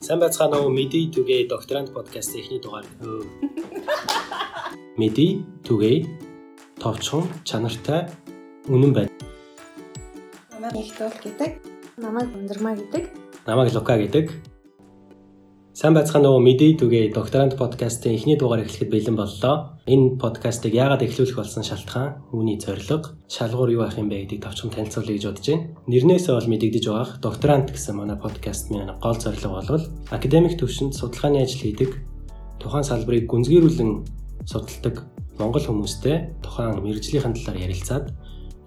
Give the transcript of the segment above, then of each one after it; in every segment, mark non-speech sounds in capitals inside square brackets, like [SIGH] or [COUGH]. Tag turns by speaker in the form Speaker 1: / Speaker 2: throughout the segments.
Speaker 1: Сайн байцгаана уу Мэди түгээ докторант подкаст эхний дугаар. [LAUGHS] Мэди түгээ товчхон чанартай үнэн байна.
Speaker 2: Намайг Ихтол гэдэг.
Speaker 3: Намайг Ундрмаа гэдэг.
Speaker 1: Намайг Лука гэдэг. Сайн байцгаана уу Мэди түгээ докторант подкастын эхний дугаар эхлэхэд бэлэн боллоо. Энэ подкастыг яагаад эхлүүлэх болсон шалтгаан, үүний зорилго, шалгуур юу ах юм бэ гэдгийг товчхон танилцуулъя гэж бодож байна. Нэрнээсээ бол мэдэгдэж байгаа докторант гэсэн манай подкаст минь гол зорилго бол академик төвшөнд судалгааны ажил хийдэг, тухайн салбарыг гүнзгийрүүлэн судалдаг монгол хүмүүстэй тухайн мэрэгжлийн талаар ярилцаад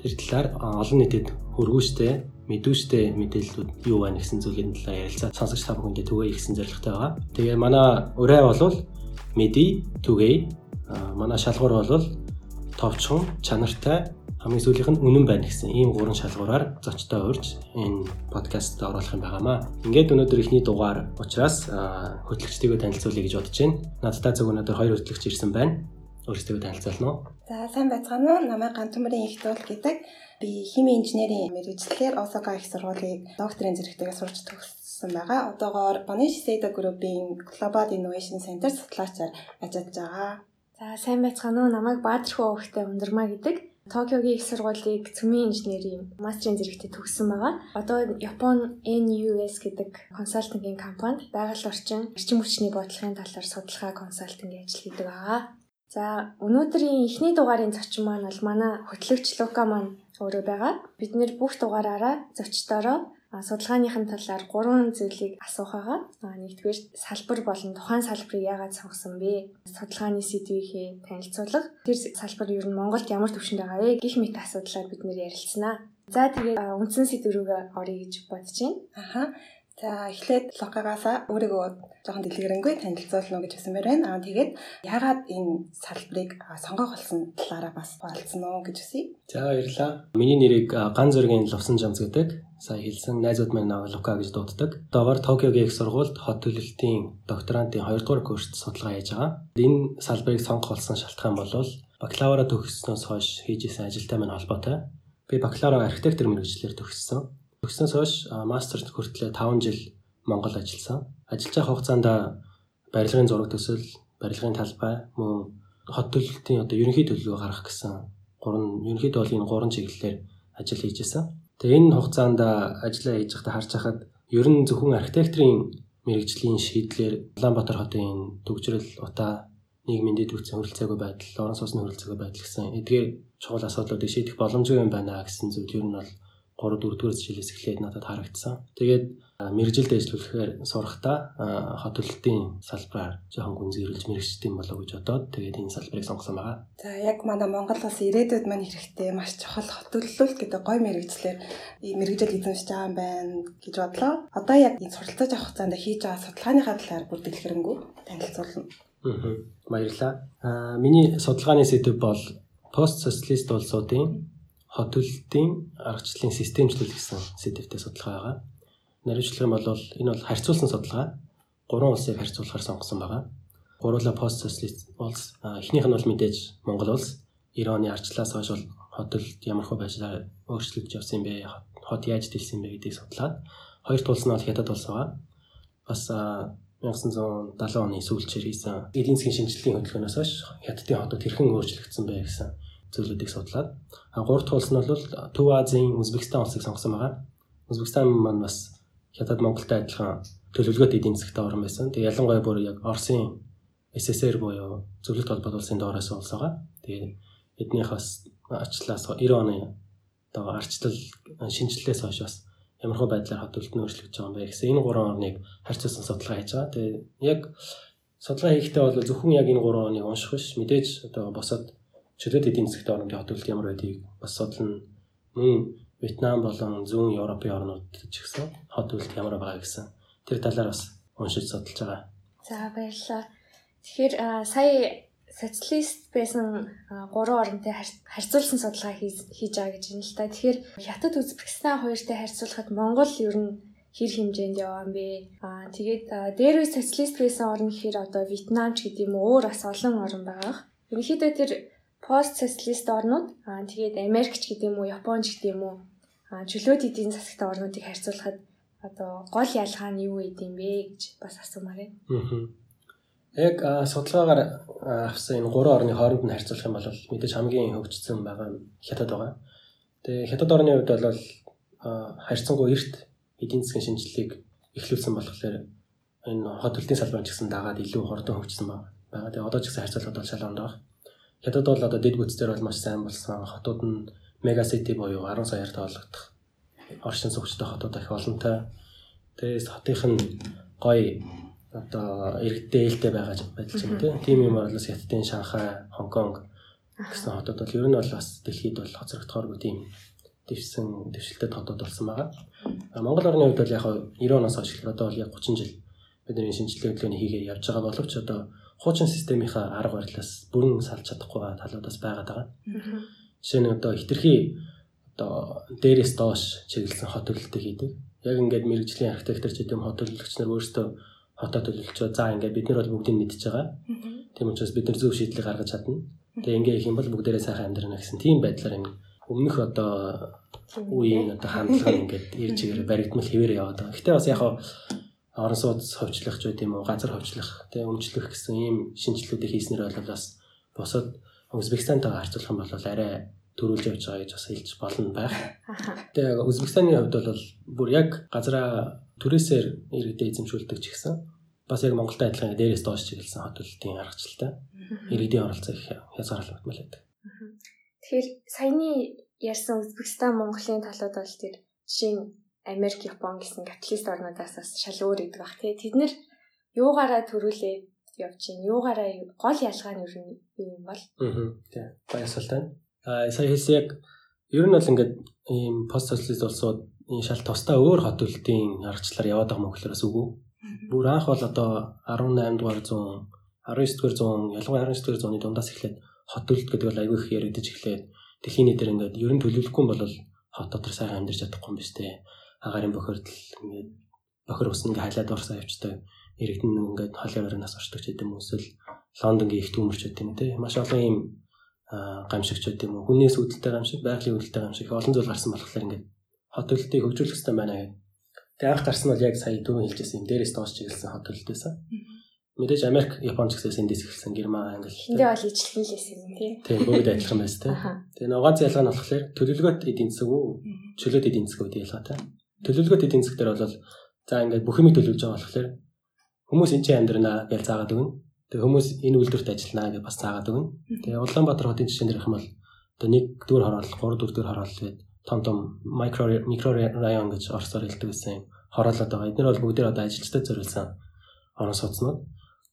Speaker 1: тэр талаар олон нийтэд хөргүүштэй мэдүүштэй мэдээллүүд юу байна гэсэн зүйлийн талаар ярилцаад сонсогч та бүхэндээ түгээе гэсэн зорилготой байгаа. Тэгээ манай ураа бол Мэди түгээе манай шалгуур бол товчхон чанартай хамгийн сүүлийнх нь үнэн байна гэсэн ийм гурван шалгуураар зочтой урьж энэ подкастт оруулах юм байнамаа. Ингээд өнөөдөр ихний дугаар учраас хөтлөгчдийгөө танилцуулъя гэж бодож байна. Надтай зөв өнөөдөр хоёр хөтлөгч ирсэн байна. Өөрсдөө танилцуулна уу?
Speaker 2: За сайн байцгаана уу? Намайг Гантүмрийн их туул гэдэг. Би химийн инженерийн мэрэгчлэлээр Осака их сургуулийн докторийн зэрэгтэйгээ сурч төгссөн байгаа. Одоогоор Bonish Seda Group-ийн Global Innovation Center судлаачаар ажиллаж байгаа.
Speaker 3: За сайн байцгаана уу? Намайг Баатархуу өвгтэй Ундрмаа гэдэг. Токиогийн их сургуулийг цөмийн инженерийн мастрын зэрэгтээ төгссөн байгаа. Одоо Япон NUS гэдэг консалтингийн компанид байгаль орчин, эрчим хүчний бодлогын талаар судалгаа консалтингийн ажил хийдэг байгаа. За өнөөдрийн эхний дугаарын зочин маань бол манай хөтлөгч Лука маань өөрөө байгаа. Бид нэр бүх дугаараараа зочдороо судалгааныхын талаар гурван зүйлийг асуух байгаа. Нэгдүгээр салбар болон тухайн салбарыг яагаад сонгосон бэ? Судалгааны сэдвийнхээ танилцуулга. Тэр салбар ер нь Монголд ямар төвшөнд байгаа вэ? Гэх мэт асуудлаар бид нэр ярилцсанаа. За тэгээ үндсэн сэдв рүүгээ оръё гэж бодож байна.
Speaker 2: Аха. За эхлээд логогоос өөрийгөө жоохон дэлгэрэнгүй танилцуулна гэж хэлсэнмээр байна. Аа тэгээд яагаад энэ салбарыг сонгох болсон талаараа бас болцсон уу гэж үсэе.
Speaker 1: За баярлалаа. Миний нэрийг Ган зөргийн Лувсан Жамз гэдэг. Сая хэлсэн найзууд наваа Лука гэж дууддаг. Одоогоор Токиогийн их сургуульд хот төлөлтийн докторантын 2 дугаар курст судалгаа хийж байгаа. Энэ салбарыг сонгох болсон шалтгаан бол бакалавра төгссөнөөс хойш хийж исэн ажилтай маань холбоотой. Би бакалавра архитектор мэрэгчлэр төгссөн. Төгснөөс хойш мастерт хүртлээр 5 жил Монгол ажилласан. Ажиллаж байгаа хугацаанд барилгын зураг төсөл, барилгын талбай, мөн хот төлөлтийн одоо ерөнхий төлөвлөгөө гаргах гэсэн гурван ерөнхийдөө бол энэ гурван чиглэлээр ажил хийжсэн. Тэгээ энэ хугацаанд ажиллаа хийж байхдаа харж хахад ер нь зөвхөн архитекторын мэрэгжлийн шийдлэр Улаанбаатар хотын төгжрөл утаа нийгмийн дэд үтсэн хөрөлцөөгүй байдал, орон сууцны хөрөлцөөгүй байдал гэсэн эдгээр чухал асуудлуудыг шийдэх боломжгүй юм байна гэсэн зүйл ер нь бол 3 4 дугаар жилээс эхлээд надад харагдсан. Тэгээд мэрэгжилд ажиллахаар сурахдаа хот төлөлтийн салбараар жоохон гүнзгийрүүлж мэрэгчдэм болов гэж бодоод тэгээд энэ салбарыг сонгосон байгаа.
Speaker 2: За яг манай Монгол улс ирээдүйд маань хэрэгтэй маш чухал хот төлөвлөлт гэдэг гой мэрэгчлэр мэрэгжил эзэмшиж байгаа юм байна гэж бодлоо. Одоо яг энэ суралцаж авах хугацаанд хийж байгаа судалгааныхаа талаар бүр дэлгэрэнгүй танилцуулна.
Speaker 1: Аа баярлалаа. Аа миний судалгааны сэдэв бол пост социалист улсуудын хот төлөлтийн аргачлалын системчлэл гэсэн сэдвтэй судалгаа байгаа. Наривчлах юм бол энэ бол харьцуулсан судалгаа. Гурван улсыг харьцуулахаар сонгосон байгаа. Гурлаа пост социалист улс эхнийх нь бол мэдээж Монгол улс. 90 оны арчлаас хойш бол хот төлөлт ямар хөө байдлаар өөрчлөгдөж явсан бэ? Хот яаж дэлсэн бэ гэдгийг судлаад хоёр дахь улс нь бол хятад улс байгаа. Бас 1970 оны сүүлчээр хийсэн эдийн засгийн шинжилгээний хөтөлбөрөөс хойш хятадын хотод хэрхэн өөрчлөгдсөн бэ гэсэн зүйлүүдийг судлаад гурав дахь улс нь бол Төв Азийн Узбекистан улсыг сонгосон байгаа. Узбекистан маань бас Хятад Монголтой адилхан төлөвлөгөөт эдийн засгт орн байсан. Тэгээ ялангуяа бүр яг Оросын СССР буюу зөвлөлт холбоот улсын доороос улс байгаа. Тэгээ эднийх бас арчлаас 90 оны одоо арчлал шинжилгээс хойш бас ямархуу байдлаар хот төлөлт нь өөрчлөгдөж байгаа юм бэ гэсэн энэ гурван орныг харьцуулсан судалгаа хийж байгаа. Тэгээ яг судалгаа хийхдээ бол зөвхөн яг энэ гурван орныг унших биш мэдээж одоо босоод чөлөөт эдийн засгийн орнуудын хот төлөлт ямар байдгийг бас судлана. Мөн Вьетнам болон зүүн Европын орнууд ч гэсэн хот төлөлт ямар байгаа гэсэн тэр талаар бас уншиж судалж байгаа.
Speaker 3: За баярлалаа. Тэгэхээр сая социалист байсан гурван орнтой харьцуулсан судалгаа хийж байгаа гэж байна л та. Тэгэхээр Хятад Узбекистан хоёртой харьцуулахад Монгол ер нь хэр хэмжээнд яваа юм бэ? Аа тэгээд дээр үе социалист байсан орн гэхээр одоо Вьетнам ч гэдэг юм уу өөр бас олон орн байгаа. Ерөнхийдөө тэр пост социалист орнууд аа тэгээд Америкч гэдэг юм уу, Японч гэдэг юм уу аа чөлөөт эдийн засгийн орнуудыг харьцуулахад одоо гол ялгаа нь юу гэдэм бэ гэж бас асуумаар байна.
Speaker 1: Аа. Яг судалгаагаар авсан энэ гурван орны хооронд нь харьцуулах юм бол мэдээж хамгийн хөгжсөн байгаа нь хятад байгаа. Тэгээ хятад орны хувьд бол харьцангуй эрт эдийн засгийн шинжилгээг эхлүүлсэн болохоор энэ хот төлтийн салбарын ч гэсэн дагаад илүү хурдан хөгжсөн байна. Тэгээ одоо ч гэсэн харьцуулахад бол шал ондоо. Хятад бол одоо дэд бүтцээр бол маш сайн болсон. Хотууд нь мега сити буюу 10 саяар тоологдох оршин суугчтай хотууд их олонтой. Тэгээс хотынх нь гоё одоо иргэдтэй ээлтэй байгаа байдал ч юм тийм. Тим юм бол бас Хятадын Шанхай, Хонконг гэсэн хотууд бол ер нь бол бас дэлхийд бол хоцрогдохооргүй тийм дэвсэн дэвшилтэй хотууд болсон байгаа. Монгол орны хувьд бол яг 90 оноос хойш одоо бол яг 30 жил бидний шинжилгээ хөдөлгөөний хийгээ явж байгаа боловч одоо хуучин системийнхаа арга барилаас бүрэн салж чадахгүй байгаа талууд бас байгаад байгаа. Жишээ нь одоо хитрхи одоо дээрээс доош чиглэсэн хот төлөлтөд хийдэг. Яг ингээд мэрэгжлийн архитектор ч гэдэм хот төлөвлөгч нар өөрсдөө хотоо төлөвлөчөө за ингээд бид нар бол бүгдийг мэдж байгаа. Тийм учраас бид нар зөв шийдлийг гаргаж чадна. Тэгээ ингээ их юм бол бүгдээрээ сайхан амьдрна гэсэн тийм байдлаар ингээ өмнөх одоо үеийн одоо хандлага ингээд ирж [LAUGHS] игээр баригдмал хэвээр яваад байгаа. Гэтэ бас яг орон сууц хөвчлөх ч гэдэм үү газар хөвчлөх тэгээ өмчлөх гэсэн ийм шинжилгүүдийг хийснээр бол бас босоод Узбекистантайгаа харьцуулах юм бол арай төрүүлж явж байгаа гэж бас хэлж болно байх. Тэгээ Узбекистаны хувьд бол бүр яг газараа түрээсээр иргэдэд эзэмшүүлдэг ч гэсэн бас яг Монголтай адилхан дээрээс доош чиглэсэн хот төлөлтийн аргачлалтай. Иргэдийн оролцоо их хязгаарлагдмал байдаг.
Speaker 3: Тэгэхээр саяны ярьсан Узбекистан Монголын талууд бол тэр жишээ нь Америк, Япон гэсэн капиталист орнуудаас бас шал өөр гэдэг бах тий. Тэд нэр юугаараа төрүүлээд явж чинь юугаараа гол ялгаа нь юу юм бол?
Speaker 1: Аа. Тий. Баясгалтай. Аа сая хэлсэн яг ер нь бол ингээд ийм пост социалист улсууд энэ шал тусдаа өөр хот төлөлтийн аргачлалаар яваад байгаа мөн гэхлээрээс үгүй. Бүр анх бол одоо 18 дугаар 100 19 дугаар 100 ялангуяа 19 дугаар 100-ны дундаас эхлээд хот төлөлт гэдэг бол аягүй их яригдаж эхлээд дэлхийн нийтээр ингээд ер нь төлөвлөхгүй бол хот дотор сайхан амьдарч чадахгүй юм биш үү? Агарын бохирдол ингээд бохир ус ингээ хайлаад орсон авчтай иргэдэн ингээд холын орноос орчдог ч гэдэм үэсвэл Лондонгийн их түүмэрч гэдэг юм те. Маш олон ийм гамшигч гэдэг юм уу хүнээс үүдэлтэй гамшиг байгалийн үүдэлтэй гамшиг олон зүйл гарсан болохоор ингээд хот төлөлтийг хөгжүүлэх хэрэгтэй байна гэдэг. Тэгээ анх гарсан бол яг сая дөрөв хэлжсэн юм дээрээс доош чиглэсэн хот төлөлтөөсөн. Мэдээж Америк, Япон ч гэсэн эндээс эхэлсэн Герман, Англи.
Speaker 3: Эндээ бол ижлэн л байсан юм тий.
Speaker 1: Тийм бүгд адилхан байсан тий. Тэгээ нугац ялгаа нь болохоор төлөвлөгөөт эдийн засаг үү, чөлөөт эдийн засаг үү ялгаатай. Төлөвлөгөөт эдийн засаг дээр бол за ингээд бүх юм төлөвлөж байгаа болохоор хүмүүс энэ чинь амьдрнаа гэж заагаад өгнө. Тэгээ хүмүүс энэ үйлдвэрт ажилланаа гэж бас заагаад өгнө. Тэгээ Улаанбаатар хотын жишээн дээр их юм бол одоо нэг дүүр хороол, гурав дүүр дүүр хороол гээд том том микро микро район гэж орсоор хэлдэг гэсэн хороолоод байгаа. Эдгээр бол бүгдээр одоо ажилчдад зориулсан орон сууцнууд.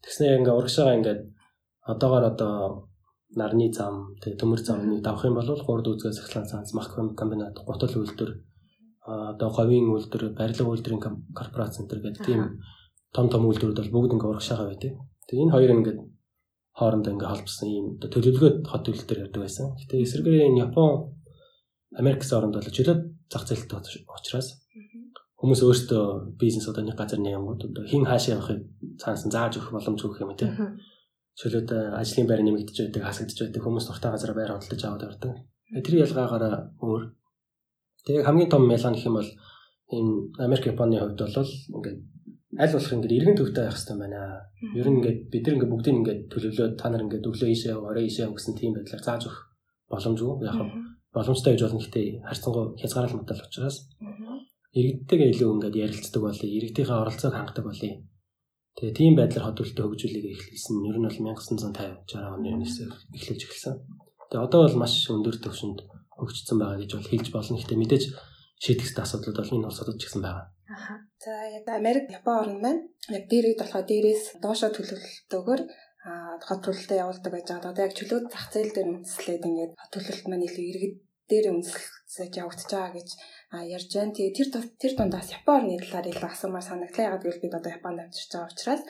Speaker 1: Тэгснээр ингээ урагшаага ингээд одоогоор одоо нарны зам, тэг төмөр замны давах юм бол 3 дүүзгээс эхлэн цаанц мах комбинат, гутал үйлдвэр, одоо говийн үйлдвэр, барилга үйлдвэрийн корпорац центр гэдэг тийм том том үйлдвэрүүд бол бүгд ингээ урагшаага байдаг. Тэгээ энэ хоёр ингээд хоорондоо ингээ холбосон ийм төлөвлөгөөд хот төлөлтөөр ярьдаг байсан. Гэтэ эсрэгээр энэ Япон Америк гэсэн оронд бол чөлөөт зах зээлтэй учраас хүмүүс өөрсдөө бизнес одоо нэг газар нэг юмгууд одоо хин хаашаа явахыг цаанаас зааж өгөх боломж өгөх юм тий. Чөлөөт ажлын байр нэмэгдэж байдаг, хасагдж байдаг хүмүүс дуртай газараа байр худалдаж аваад явдаг. Тэр ялгаагаараа өөр. Тэгээ хамгийн том ялгаа гэх юм бол энэ Америк Японы хувьд бол ингээд аль болох ингээд иргэн төвтэй байх хэрэгтэй байна. Ер нь ингээд бид нар ингээд бүгдийг ингээд төлөвлөөд та нар ингээд өглөө ийшээ орой ийшээ гэсэн тийм байдлаар зааж өгөх боломжгүй. Яг боломжтой гэж болно гэхдээ харьцангуй хязгаарлалт модал учраас иргэдтэйгээ илүү ингээд ярилцдаг болъё. Иргэдийнхээ оролцоог хангадаг болъё. Тэгээ тийм байдлаар хөдөлтөд хөгжүүлэх эхлүүлсэн нь ер нь бол 1950 60 оны өмнөөс эхлүүлж эхэлсэн. Тэгээ одоо бол маш өндөр төвшөнд хөгжсөн байгаа гэж бол хэлж болно. Гэхдээ мэдээж шийдэх асуудлууд бол энэ улсуудад ч гэсэн байгаа.
Speaker 2: Аха. За яг Америк, Япон орн маань яг дээрээ болохоор дээрээс доошо төлөвлөлтөөр а хот төлөлтөд явуулдаг байж байгаа. Одоо яг чөлөөт зах зээл дээр үндэслээд ингээд хот төлөлт маань илүү иргэд дээр үндэслэж явагдаж байгаа гэж ярьж байна. Тэгээ тэр тэр дундаас Япон орны талаар илүү асуумаар санагдлаа. Яг гэвэл бид одоо Японд амьдарч байгаа учраас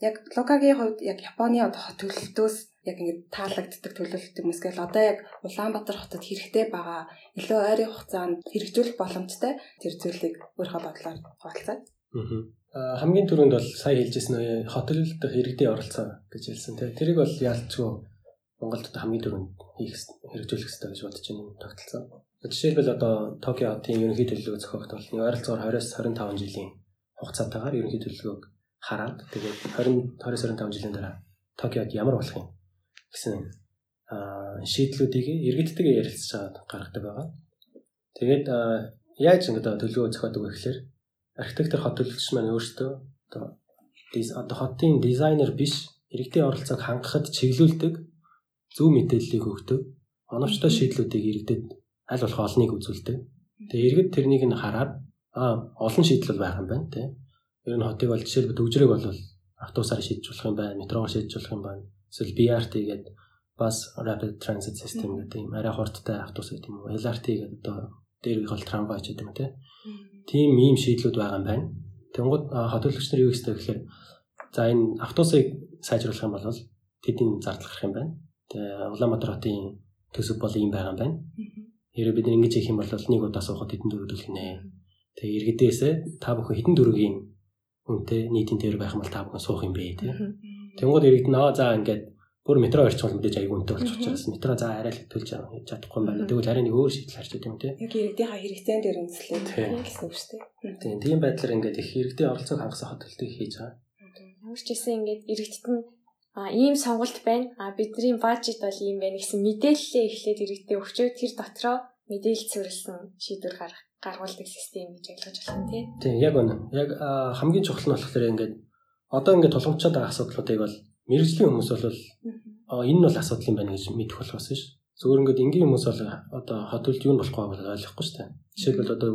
Speaker 2: яг Локагийн хувьд яг Японы одоо хот төлөлтөөс яг ингээд таалагддаг төлөвлөлт юм эсвэл одоо яг Улаанбаатар хотод хэрэгтэй байгаа илүү ойрын хугацаанд хэрэгжүүлэх боломжтой тэр зүйлийг өөрийнхөө бодлоор хуваалцаад.
Speaker 1: Аа хамгийн түрүүнд бол сая хэлжсэн хот төлөлт иргэдийн оролцоо гэж хэлсэн тийм тэрийг бол яалтчгүй Монголд одоо хамгийн түрүүнд хийх хэрэгжүүлэх хэрэгтэй гэж бодож байна тогтолцоо. Жишээлбэл одоо Токио хотын ерөнхий төлөвлөгөө зохиогдох бол ойролцоогоор 20-25 жилийн хугацаатаагаар ерөнхий төлөвлөгөөг хараад тэгээд 20 20-25 жилийн дараа Токиод ямар болох юм гэсэн шийдлүүдийг иргэдтэйгээ ярилцаж гаргадаг байгаа. Тэгээд яаж ингэ төлөвлөгөө зохиодог вэ гэхээр архитектор хот төлөвлөгч маань өөртөө одоо хотын дизайнер биш иргэдийн оролцоог хангахад чиглүүлдэг зөв мэдээллийг өгдөг. Оновчтой шийдлүүдийг иргэдэд аль болох олныг үзүүлдэг. Тэгээ иргэд тэрнийг нь хараад аа олон шийдэл байх юм байна тий. Ер нь хотыг бол жишээлбэл төгжрэг бол автобусаар шийдэж болох юм байна, метроор шийдэж болох юм байна. Эсвэл BRT гэдэг бас rapid transit system гэдэг юм арай хурдтай автобус гэдэг юм уу. LRT гэдэг одоо дээр их бол трамвай ч гэдэг юм тий. Тийм ийм шийдлүүд байгаа юм байна. Тэнгууд хотөлөгч нар юу гэсэн гэхээр за энэ автобусыг сайжруулах юм бол тэдний зардал гарах юм байна. Тэгээ Улаанбаатар хотын төсөв бол ийм байгаа юм байна. Хэрэв бид ингэж хийх юм бол нэг удаа суухад хэдэн дөрөв төлнө. Тэгээ иргэдээсээ та бүхэн хэдэн дөрөгийн үнэтэй нийтийн дээр байх юм бол та бүхэн суух юм бэ тий. Тэнгууд иргэд нөө за ингээд бүр метро орчих бол мэдээж аяг үнэтэй болчих учраас метро за арай л төлж чадахгүй юм байна. Тэгвэл харин нэг өөр шийдэл харж байгаа юм тий.
Speaker 2: Яг иргэдийн хэрэгцээнд дээр үндэслээд гэсэн үг шүү дээ.
Speaker 1: Тийм тийм байдлаар ингээд их иргэдийн оролцоог хангасан хөтөлтийг хийж байгаа.
Speaker 3: Ямар ч гэсэн ингээд иргэдт нь а ийм сонголт байна. А бидний бажет бол ийм байна гэсэн мэдээлэлээ эхлээд иргэдэд өгчөөд тэр дотроо мэдээлэл цэвэрлсэн шийдвэр гаргах гаргуулдаг систем гэж ойлгож байна тийм.
Speaker 1: Тийм яг үнэ. Яг хамгийн чухал нь болохоор ингээд одоо ингээд тулгамчаад байгаа асуудлуудыг бол мэрэгжлийн хүмүүс бол энэ нь бол асуудал юм байна гэж мэдэх болохоос ш. Зөвөр ингээд энгийн хүмүүс бол одоо хотолд юу болохгүй бол ойлгохгүй шүү дээ. Жишээлбэл одоо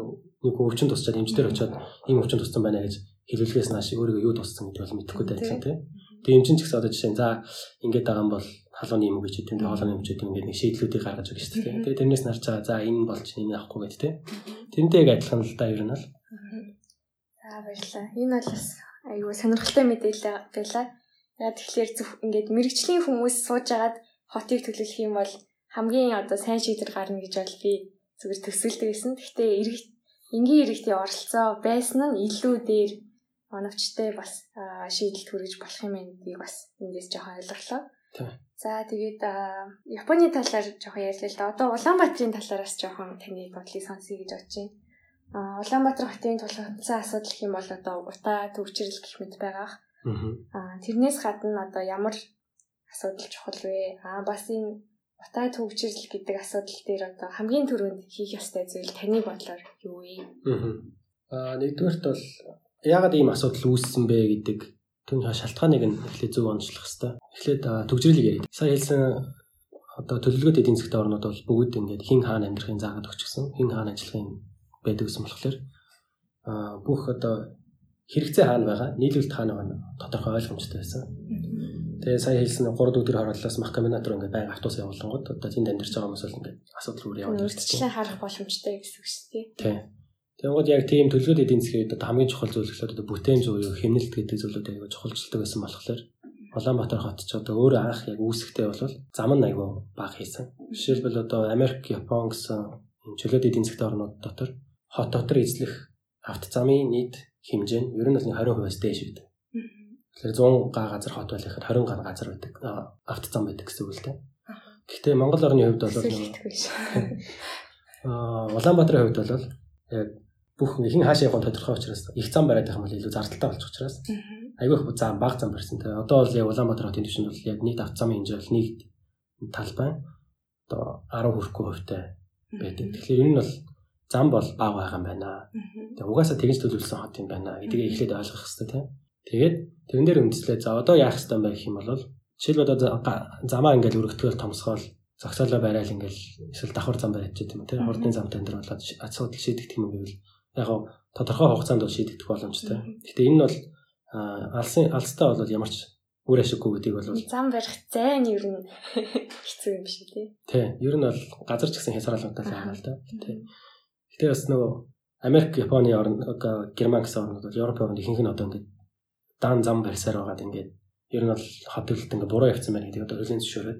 Speaker 1: нэг өвчин тусчаад эмчтэр очиод ийм өвчин туссан байна гэж хэлүүлгээс нааш өөрийгөө юу туссан гэдэг бол мэдэхгүй байсан тийм. Тэгээ эмчин ч гэсэн одоо жишээ нь за ингээд байгаа юм бол халууны юм гэж тэгээ хоолойны юм ч хэдэм ингээд нэг шийдлүүдийг гаргаж өгч шүү дээ. Тэгээ тэрнээс нарч байгаа за энэ болж энэ авахгүй гэдэг тийм. Тэрнтэй яг адилхан л да ер нь л.
Speaker 3: За баярлалаа. Энэ бол бас айгүй сонирхолтой мэдээлэл байлаа. Яа тэгэхээр зөв ингээд мэрэгчлийн хүмүүс сууж агаад хотыг төлөвлөх юм бол хамгийн одоо сайн шийдвэр гарна гэж бол би зүгээр төсөөлдөг гэсэн. Гэхдээ иргэд энгийн иргэдийн оролцоо байсан нь илүү дээр оновчтой бас шийдэл төрөж болох юм эндийг бас эндээс жоохон ойлголоо. За тэгээд Японы талаар жоохон ярьлаа л да. Одоо Улаанбаатарын талаараас жоохон таны бодлыг сонсъё гэж бодож байна. А Улаанбаатар хотын тулгымцсан асуудал гэх юм бол одоо утаа төвчрэл гэх мэт байгаа. Аа тэрнээс гадна одоо ямар асуудал чухал вэ? Аа бас энэ утаа төвчрэл гэдэг асуудал дээр одоо хамгийн түрүүнд хийх ёстой зүйл таны бодлоор юу вэ?
Speaker 1: Аа нэгдүгээрт бол яагаад ийм асуудал үүссэн бэ гэдэг түн шалтгааныг нь эхлээд зөв онцлох хэрэгтэй. Эхлээд төгжрэлийг яриад. Сая хэлсэн одоо төлөвлөгөөт эдийн засгийн орнууд бол бүгд ингээд хин хаана амьдрахын заагаад өгчихсөн. Хин хаана ажиллахын байдаг гэсэн болохоор бүх одоо хэрэгцээ хаана байгаа, нийлүүлэлт хаана байгаа тодорхой ойлгомжтой байсан. Тэгээ сая хэлсэн 3 өдөр хорооллоос мах комбинатор ингээд байнга автобус явуулангууд одоо тэнд амьдарч байгаа хүмүүс бол ингээд асуудал рүү яваад
Speaker 3: үргэлжлэн харах боломжтой гэсэн үг шүү дээ.
Speaker 1: Тийм. Тэгвэл яг тийм төлөвлөлт эдийн засгийн үед одоо хамгийн чухал зүйл гэхэлээ одоо бүтээн зүй юу хэмнэлт гэдэг зүйлүүд аягүй чухалчилдаг байсан болохоор Улаанбаатар хот ч одоо өөрөө анх яг үүсэхдээ бол зам нь аягүй бага хийсэн. Жишээлбэл одоо Америк, Япон гэсэн чөлөөт эдийн засгийн орнууд дотор хот дотор эзлэх авто замын нийт хэмжээ нь ер нь бол 20%-аас дээш байдаг. Тэгэхээр 100 га газар хот байлахад 20 га газар байдаг. Авто зам байдаг гэсэн үг л дээ. Гэхдээ Монгол орны хувьд бол аа [LAUGHS] Улаанбаатарын хувьд бол яг бүх хин хаашаа явах тодорхой учраас их зам бариад байх юм бол илүү зардалтай болчих учраас айгүй зам баг зам барьсан. Тэгээ одоо бол яг Улаанбаатар хотын түвшинд бол яг нийт автозамын хэмжээ бол нийт талбай одоо 10 хүрэхгүй хувьтай байдаг. Тэгэхээр энэ нь бол зам бол бага байгаа юм байна. Тэгээ угаасаа тэгж төлөвлөсөн хот юм байна гэдгийг эхлээд ойлгох хэрэгтэй тийм. Тэгээд тэрэн дээр үндэслээ за одоо яах бэ гэх юм бол жишээлбэл одоо замаа ингээл өргөтгөл томсгоол зогсоолоо барайл ингээл эсвэл давхар зам ч гэдэг юм тийм. Хурдны замтай энэ болоод асуудал шийдэгдэх юм гэвэл яг гоо тодорхой хугацаанд бол шийдэгдэх боломжтой. Гэтэ энэ нь бол алсын алстай бол ямар ч үр ашиггүй гэдгийг бол
Speaker 3: зам барих зай нь ер нь [LAUGHS] хэцүү юм шиг тий.
Speaker 1: Тий. Ер нь бол газар ч гэсэн хязгаарлалттай байгаа л да. Тий. Гэтэ бас нөгөө Америк, Японы орн Герман гэсэн орнууд бол Европ орнд ихэнх нь одоо ингээд даан зам барьсаар байгаад ингээд ер нь бол хот төлөлт ингээд буруу явцсан байна гэдэг одоо хөлийн зөвшөөрөөд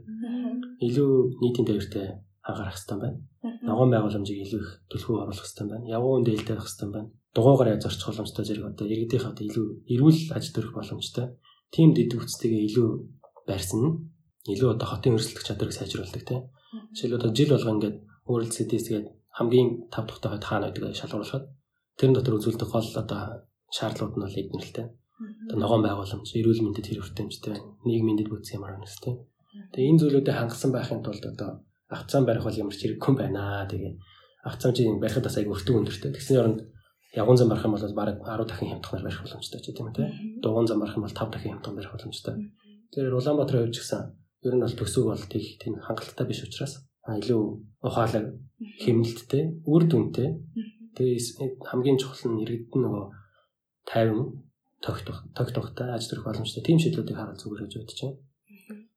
Speaker 1: илүү нийтийн дээртэй анхаарах хэрэгтэй байна. Ногоон байгууламжийг илүү их төлхөө оруулах хэрэгтэй байна. Явган дээлтэй байх хэрэгтэй байна. Дугуйгаар яаж зорчих боломжтой зэрэг одоо иргэдийнхээ одоо илүү эрүүл аж төрөх боломжтой. Тим дэд үгцтэйгээ илүү барьсан илүү одоо хотын өрсөлдөх чадварыг сайжруулдаг тийм. Жишээлбэл одоо жил болго ингээд өөрөлд CDS гээд хамгийн тав тухтай хойд хаана байдаг шалгуулахад тэрэн дотор үзүүлдэг гол одоо шаардлагууд нь бол эднэртэй. Одоо ногоон байгууламж, эрүүл мэндэд хэрэг хүртээмжтэй, нийгмийн дэд бүтц ямар нэгс тэ. Тэгээ энэ зүйлүүдэд хангасан байхын тулд одоо авцаан барих бол ямар ч хэрэггүй байна. Тэгээ авцаан чинь барихад бас айгүй өртөг өндөртэй. Тэгсний оронд явган зам барих юм бол баг 10 дахин хямдханаар барих боломжтой ч тийм үү те. Дугуун зам барих юм бол 5 дахин хямдхан барих боломжтой. Тэгэхээр Улаанбаатарын хувьд ч гэсэн ер нь бол төсөв бол тийх тийм хангалттай биш учраас илүү ухаалаг хэмнэлттэй, үр дүнтэй. Тэгээ хамгийн чухал нь иргэдэн нөгөө тайван тогтох тогтохтой аж төрөх боломжтой тийм шийдлүүдийг харуул зүгээр гэж бодож байна.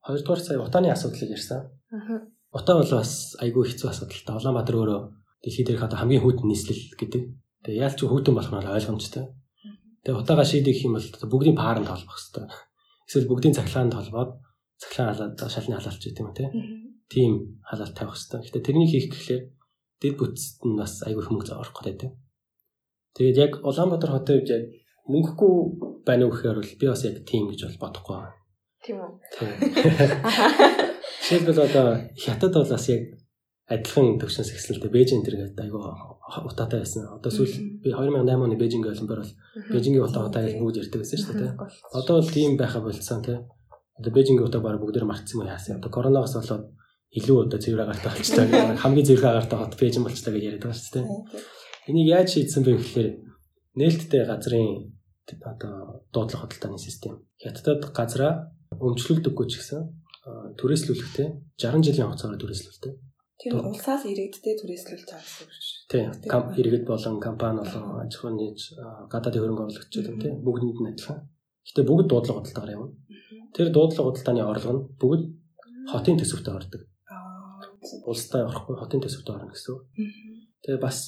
Speaker 1: Хоёрдугаар сая утааны асуудлыг ярьсан. Утаа бол бас айгүй хэцүү асуудалтай. Улаанбаатар өөрөө дэлхийд дээрх одоо хамгийн хүйтэн нийслэл гэдэг. Тэгээ яаль ч хүйтэн болох нь ойлгомжтой. Тэгээ утаагаа шийдэх юм бол бүгдийн пааранд холбох хэрэгтэй. Эсвэл бүгдийн цахилгаанд холбоод цахилгаан халаад шалны халаалч гэдэг юм тий. Тийм халаалт тавих хэрэгтэй. Гэтэ тэрнийг хийх гэхлээр дэд бүтцэд нь бас айгүй их мөнгө орох гэдэг. Тэгээд яг Улаанбаатар хотын хувьд яг мөнгөгүй байна уу гэхээр бол би бас яг тийм гэж бол бодохгүй байна.
Speaker 3: Тийм үү. [LAUGHS]
Speaker 1: Жишээлбэл одоо хятад бол бас яг адилхан төвшинс ихсэлтэй Бээжин тэр гэдэг айгүй утаатай байсан. Одоо сүүл би 2008 оны Бээжингийн олимпиар бол Бээжингийн утаа утаа гэж бүгд ярьдаг байсан шүү дээ. Одоо бол тийм байха болцсон тий. Одоо Бээжингийн утаа бараг бүгдээр мартсан юм яасан. Одоо коронавигоос болоод илүү одоо цэвэр агаартай болчихлоо. Хамгийн цэвэр агаартай хот Бээжин болчихлоо гэж яриад байгаа шүү дээ. Энийг яаж шийдсэн бэ гэхээр нээлттэй газрын одоо дуудлага хөдөлтооны систем. Хятадд газраа өмчлөлдөггүй ч гэсэн түрээслүүлэхтэй 60 жилийн хугацаагаар түрээслүүлдэг.
Speaker 2: Тэр улсаас иргэдтэй түрээслүүлж байгаа гэсэн үг шүү.
Speaker 1: Тийм. Иргэд болон компани болон аж ахуйн нийт гадаадын хөрөнгө оруулагч гэдэг тийм бүгдэнд нь адилхан. Гэтэ бүгд дуудлага хөдөлтөөр явна. Тэр дуудлага хөдөлтооны орлого нь бүгд хотын төсөвтөд ордог. Улстай орохгүй хотын төсөвтөд орно гэсэн. Тэгээ бас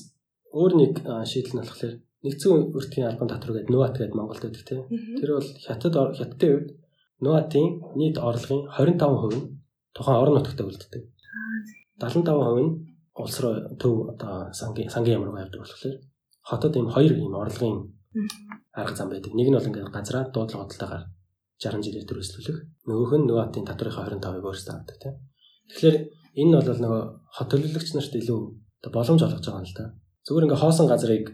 Speaker 1: өөр нэг шийдэл нь болохоор нэгдсэн өртгийн албан татвар гэдэг нуат гэдэг Монголд байдаг тийм. Тэр бол хятад хятадын үед нуатын нийт орлогын 25% нь тухайн орон нутагт үлддэг. 75% нь улс руу төв одоо сангийн сангийн ямар байвдаг болохоор хотод ийм хоёр ийм орлогын арга зам байдаг. Нэг нь бол ингээд газраа дуудлага бодлогоор 60 жилээр төрөслүүлэх. Нөгөөх нь нуатын татврынхаа 25%-ыг өөрсдөө авдаг тийм. Тэгэхээр энэ нь бол нөгөө хот төлөвлөгч нарт илүү боломж олгож байгаа юм л да. Зүгээр ингээ хоосон газрыг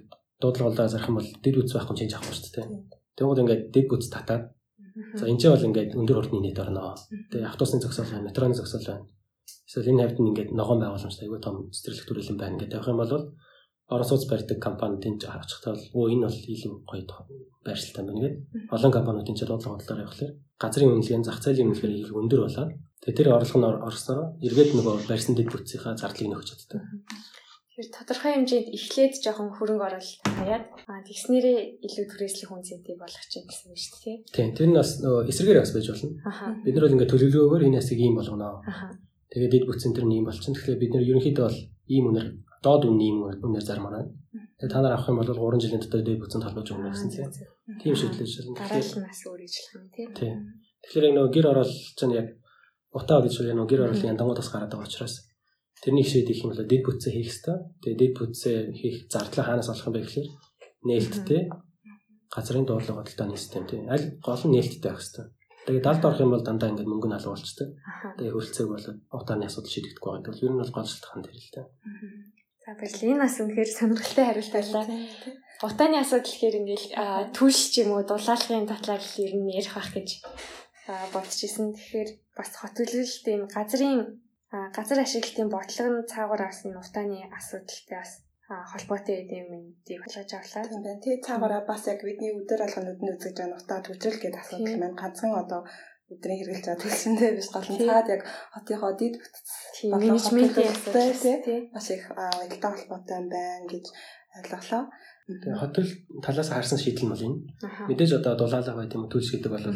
Speaker 1: дуудлагуулаа зарах юм бол дэд үз байхгүй чинь авахгүй шүү дээ. Тэгвэл ингээд дэд бүц татаад за энэ ч бол ингээд өндөр хурдны нийт орно. Тэгээ автобусны зогсоол байна, метроны зогсоол байна. Эсвэл энэ хавьд нь ингээд ногоон байгууламжтай айгүй том цэцэрлэг төрөлн байна гэдэг явах юм бол орон сууц барьдаг компани тэнд авчихтаа бол өө энэ бол илүү гоё байршилтай байна гэдэг. Олон компаниуд энэ дуудлага бодлоор явахлаар газрын үнэлгээ, зах зээлийн үнэлгээ их өндөр болоод тэгээ тэр орлого нь орсноор эргээд нөгөө барьсан дэд бүтцийнхаа зардлыг нөхөж чаддаг.
Speaker 3: Тэр тодорхой хэмжээнд эхлээд жоохон хөрөнгө оруулалт хаяад тэгснээрээ илүү түрээслэх үнцэнтэй болох чинь гэсэн үг шүү дээ.
Speaker 1: Тийм. Тэр нь бас нөгөө эсрэгээр бас байж болно. Бид нар бол ингээд төлөвлөгөөгөөр энэ ясыг ийм болгоно. Тэгээд дэд бүтцэн тэр нь ийм болчихно. Тэгэхээр бид нар ерөнхийдөө бол ийм үнээр доод үнийн ийм үнээр зармаар байна. Тэгээд та нар авах юм бол 3 жилийн дотор дэд бүтцэнд холбож өгнө гэсэн тийм. Тийм шийдлэж байна.
Speaker 3: Дараалал нас өөр ижлэх юм тийм.
Speaker 1: Тийм. Тэгэхээр нөгөө гэр оролцож чинь яг утаа гэж нөгөө гэр оруулалтын яндангуудаас гараад байгаа учраас Тэрнийг шийдэх юм бол дэд бүтцээ хийх хэрэгтэй. Тэгээ дэд бүтцээ хийх зардлаа хаанаас олох юм бэ гэхээр нээлттэй газрын дуудлага бодлооны систем тийм. Аль гол нь нээлттэй байх хэрэгтэй. Тэгээ далд орох юм бол дандаа ингээд мөнгө нь алгуулцдаг. Тэгээ хөрөлцөөг бол утааны асуудал шийдэгдэхгүй байгаа. Тэгвэл ер нь бол гол шалтгаан дээр л дээ.
Speaker 3: За баярлалаа. Энэ бас үнэхээр сонирхолтой хариулт байлаа. Утааны асуудал гэхээр ингээл түлш ч юм уу дулаалгын татлал ер нь ярих байх гэж бодчихсон. Тэгэхээр бас хот төлөвлөлт юм газрын газар ашиглалтын бодлого нь цаагаар авсан нутааны асуудалтай бас холбоотой гэдэг юм дий болгож авлаа.
Speaker 2: Тийм байна. Тэгээ цаагаараа бас яг бидний өдөр алганууд нь үзэж байгаа нутаа төжрөл гэдэг асуудал маань ганцхан одоо өдрийн хэрэгжилж байгаа төлсөндөө биш гол нь цаад яг хотынхоо дид бүтц
Speaker 3: менежментийн асуудал
Speaker 2: тийм бас их аялалтай холбоотой юм байна гэж ойлголоо.
Speaker 1: Тэгээ хотол талаас харсан шийдэл нь бол энэ. Мэдээж одоо дулаалга байт юм төлс гэдэг бол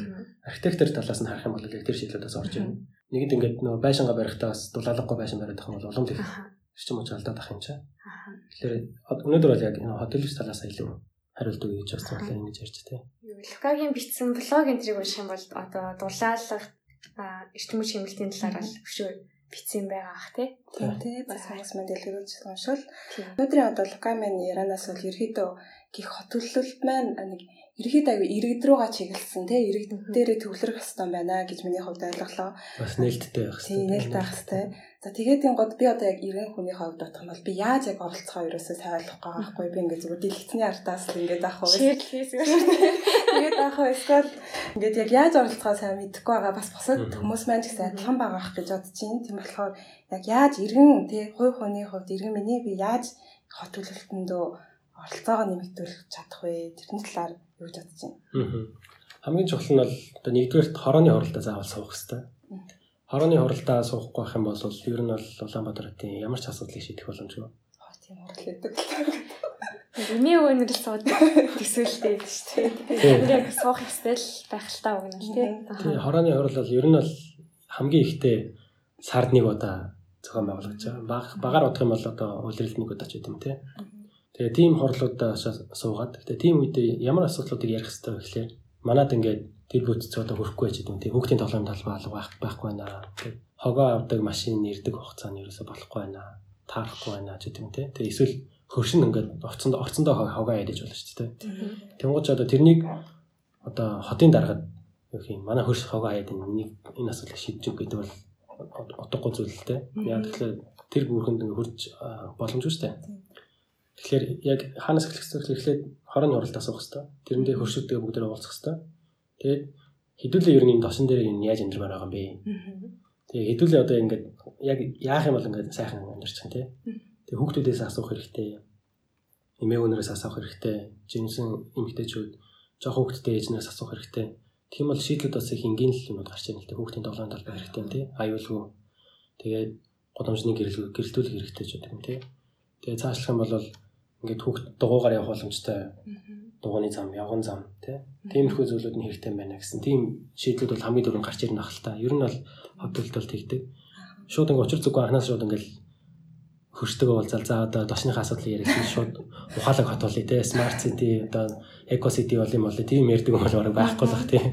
Speaker 1: архитектор талаас нь харах юм бол яг тэр шийдлүүдээс орж ирнэ. Нэгд ингээд нөгөө байшингаа барихтаа бас дулаалгагүй байшин бариад байгаа бол улам их эрчим хүч алдаад ах юм чаа. Тэгэхээр өнөөдөр бол яг хотелч талаас илүү хариулт өгье гэж бас бодлоо ингэж ярьж тээ.
Speaker 3: Лукагийн бичсэн блог энтрийг унших юм бол одоо дулаалга эрчим хүч хэмнэлтийн талаар л өшөө бичсэн байгаа ах тий.
Speaker 2: Тийм тий бас хагас мань дэлгэрүүлж уншвал. Өнөөдрийн одоо Лукамен Иранаас бол ерөөдөө гих хот төлөлт маань нэг ерөөд аягүй иргэд рүүгээ чиглэсэн тий иргэд дээрээ төвлөрөх хэвээр байна гэж миний хувьд ойлголоо.
Speaker 1: Бас нээлттэй байх
Speaker 2: хэрэгтэй. Тийм нээлттэй байх хэрэгтэй. За тэгээд энэ гол би одоо яг иргэн хүний хувьд бодох юм бол би яаж яг оролцохоо ерөөсөө сайн ойлгох байгаа байхгүй би ингээд зүгээр дэлгэцний ардаас л ингээд авах уу. Тэгээд авах уу эсвэл ингээд яг яаж оролцохоо сайн мэдэхгүй байгаа бас босод хүмүүс маань ч гэсэн адилхан байгаа гэж бодож байна. Тийм болохоор яг яаж иргэн тий хувь хүний хувьд иргэн миний би яаж хот төлөлтөндөө оролцоогоо нэмэгдүүлэх чадах вэ? Тэрний талаар юу гэж бодож байна?
Speaker 1: Хамгийн чухал нь бол одоо нэгдүгээрт хорооны хуралдаа заавал суух хэрэгтэй. Хорооны хуралдаа суухгүй байх юм бол ер нь бол Улаанбаатар хотын ямар ч асуудлыг шийдэх боломжгүй.
Speaker 2: Хоо тийм хурал гэдэг.
Speaker 3: Миний өнөр л суудаг төсөөлтэй байдаг шүү дээ. Яг суух ёстой л байх л таа өгнө тий.
Speaker 1: Тий хорооны хурал бол ер нь бол хамгийн ихтэй сард нэг удаа зохион байгуулж байгаа. Баг багаар бодох юм бол одоо улиралд нэг удаа ч гэдэм тий. Тэгээ тийм хорлуудаа суугаад тэгээ тийм үедээ ямар асуудлуудыг ярих хэрэгтэй вэ гэхээр манад ингээд тэр бүтц одоо хөрөхгүй байж гэдэг юм тий хүүхдийн тоглоом талбай алга байх байхгүй байна. Тэгээ хогоо авдаг машин нэрдэг хугацааны ерөөсө болохгүй байна. Таарахгүй байна ч гэдэг юм тий. Тэгээ эсвэл хөршин ингээд орцонд орцондоо хогоо ядаж болно шүү дээ. Тэнгууч одоо тэрнийг одоо хотын дараад юу юм манай хөрш хогоо аяад нэг энэ асуудлыг шийдэж гэдэг бол утгагүй зүйл л дээ. Яг тэгэхээр тэр бүрхэнд ингээд хурж боломжгүй шүү дээ. Тэгэхээр яг хаанаас эхлэх вэ гэхлээр хорон уралдаа суух хэрэгтэй. Тэрэндээ хөршүүдтэй бүгдээ уулзах хэрэгтэй. Тэгээд хэдүүлээ ер нь энэ тосон дээр энэ яаж амьдрмаар байгаа юм бэ? Тэгээд хэдүүлээ одоо ингээд яг яах юм бол ингээд сайхан амьдарчих юм тий. Тэгээд хүүхдүүдээс асуух хэрэгтэй. Эмээ өнөрөөс асуух хэрэгтэй. Жинсэн эмэгтэйчүүд жоох хүүхдтэй ээжнээс асуух хэрэгтэй. Тийм бол шийдлүүд бас их энгийн л юмуд гарч ирнэ л дээ. Хүүхдийн тоглоом талбай хэрэгтэй юм тий. Аюулгүй. Тэгээд годомжны гэрэл гэрэлтүүлэх хэрэгтэй ч гэдэг юм тий. Тэгээ цаашлах юм бол ингээд хүүхд дугуугаар явах боломжтой дугууны зам, явган зам тий. Тиймэрхүү зүйлүүд нь хэрэгтэй байна гэсэн. Тийм шийдлүүд бол хамгийн дөрөв гарч ирнэ ахalta. Ер нь бол хөдөлтөл тэгдэг. Шууд ингээд учир зүггүй анханаас шууд ингээд хөршдөг болзал за одоо дошныхаа асуудлыг ярих шууд ухаалаг хот болъё тий. Smart city одоо eco city бол юм бол тийм ярьдаг юм бол байхгүй л бах тий.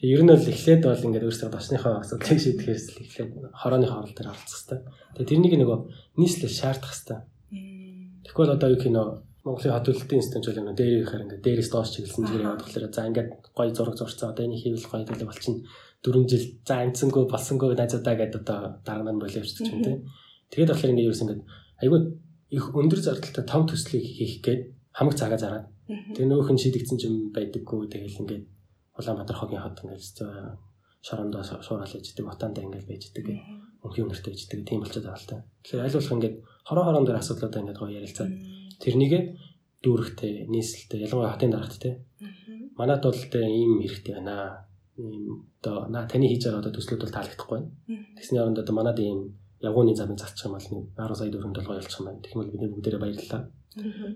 Speaker 1: Ер нь бол эхлээд бол ингээд өөрсдөө дошныхаа асуудлыг шийдэхээс л эхлээд хорооны хоол дээр оролцох хэрэгтэй. Тэгээ тэрнийг нөгөө нийслэл шаардах хэрэгтэй Тэгвэл одоо юу кино? Монголын хот төлөлтийн институт жоо дээр ихээр ингээд дээрээс доош чиглэсэн зүгээр яваад болохоор за ингээд гоё зураг зурцсан. Одоо энэ хийвэл гоё төлөв болчихно. 4 жил за амцсангүй болсонгүй найзуудаа гэдэг одоо дарга нь болоо явчихсан юм тийм. Тэгээд болохоор ингээд ерөөс ингээд айгүй их өндөр зардалтай том төслийг хийх гээд хамаг цагаа зараад тэгээ нөөх нь шийдэгдсэн юм байдаггүй. Тэгэл ингээд Улаанбаатар хогийн хот ингээд шорондоо шуурал ээждэг утаандаа ингээд байждаг өнхийн өнөртэй ээждэг тийм болчиход байгаа л та. Тэгэхээр аль болох ингээд хорон хорон дээр асуудлуудаа ингээд гоё ярилцаад тэрнийгээ дүүрэгтэй, нийслэлтэй, ялангуяа хатын дарагт те. Манайд бол тэ ийм хэрэгтэй байна. Ийм одоо наа таны хийж байгаа одоо төслүүд бол таалагдахгүй байна. Тэгсний оронд одоо манайд ийм явгууны замыг засчих юм бол нэг 10 сая төгрөнд толгой ялчих юм байна. Тэгмэл бид бүгдээрээ баярлалаа.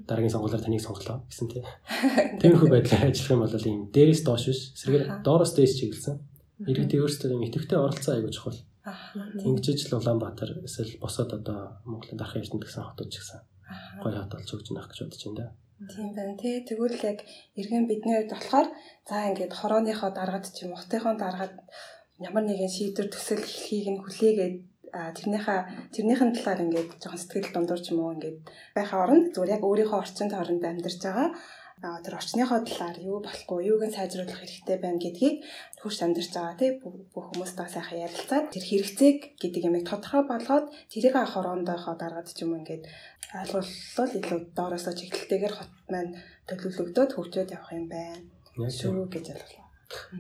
Speaker 1: Дараагийн сонгуулиар таныг сонголоо гэсэн тийм. [LAUGHS] Тиймэрхүү байдлаар ажиллах юм бол ийм дээрээс доош биш, сэргээр доороос дээш чиглэсэн. Иргэдийн өөрсдөө ийм идэвхтэй оролцоо аягүй чухал. Ингэж л Улаанбаатар эсвэл босоод одоо Монголын дархан эрдэнэ гэсэн хотод ч гэсэн гоё хот болж өгч нах гэж бодож байна да.
Speaker 2: Тийм байна тий. Тэгвэл яг эргэн бидний хувьд болохоор за ингээд хорооныхоо даргад ч юм утынхоо даргад ямар нэгэн шийдвэр төсөл эхлэхийг нь хүлээгээд тэрнийхээ тэрнийхэн талаар ингээд жоохон сэтгэл дундуур ч юм уу ингээд байхаа оронд зүгээр яг өөрийнхөө орчинд оронд амьдарч байгаа тэр орчныхоо талаар юу болохгүй, юуг нь сайжруулах хэрэгтэй байна гэдгийг хурц амьдарч байгаа тий бүх хүмүүстэй сайхан ярилцаад тэр хэрэгцээг гэдэг ямыг тодорхой болгоод тэрийг хороондоохоо дараад ч юм ингээд ойлгуулал илүү доороосоо чиглэлтэйгээр хот маань төлөвлөгдөөд хөгжөөд явах юм байна. Шүү гэж ойлголоо.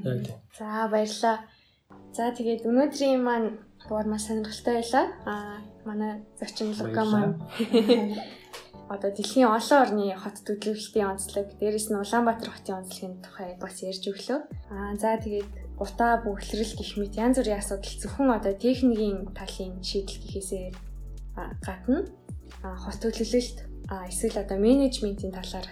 Speaker 1: Яг тийм.
Speaker 3: За баярлалаа. За тэгээд өнөөдрийн маань дугаар маш сонирхолтой байлаа. Аа манай зочин Лука маань [LAUGHS] одоо дэлхийн олон орны хот төлөвлөлтийн онцлог, дээрэс нь Улаанбаатар хотын онцлогийн тухай бас ярьж өглөө. Аа за тэгээд гутаа бүхлэрэл гэх мэт янз бүрийн асуудал зөвхөн одоо техникийн талын шийдэл гэхээсээ гадна хот төлөвлөлт эсвэл одоо менежментийн талаар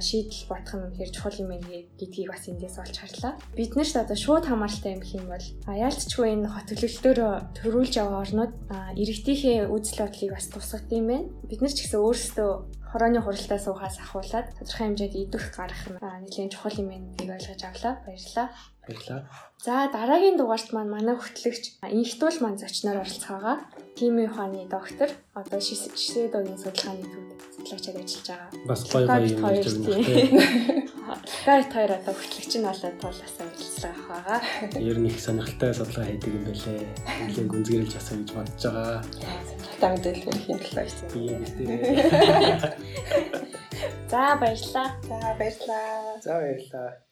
Speaker 3: шийдэл бодох нь үнэхээр чухал юм байна гэдгийг бас эндээс олж харлаа. Бид нарт одоо шууд хамааралтай юм хэм бол яалтчгүй энэ хот төлөвлөлтөөр төрүүлж байгаа орнууд иргэдийнхээ үзэл бодлыг бас тусгад юм байна. Бид нар ч гэсэн өөрсдөө хорооны хуралдаа суухаас ахуулаад тодорхой хэмжээнд идэх гарах нь нэлээд чухал юм байна гэдгийг ойлгож авлаа. Баярлалаа.
Speaker 1: Баярлалаа.
Speaker 3: За дараагийн дугаарт маань манай хөтлөгч инхтүүл маань зочноор оролцох байгаа. Химийн ухааны доктор одоо шишээдогийн судалгааны төвд судлаачаар ажиллаж байгаа.
Speaker 1: Бас гоё гоё юм ярьж
Speaker 3: тийм.
Speaker 1: байна.
Speaker 3: Гайт хоёр одоо хөтлөгч нь болоод туулаасаа ажиллаж байгаа.
Speaker 1: Ер нь их сонирхолтой судалгаа хийдэг юм байлээ. Нэлийн гүнзгийрэлж асуу гэж бодож байгаа.
Speaker 2: Та мэдээлэл өгөх төлөө шүү.
Speaker 1: Би юм дээ. [LAUGHS]
Speaker 3: За баярлалаа.
Speaker 2: За баярлалаа.
Speaker 1: За баярлалаа.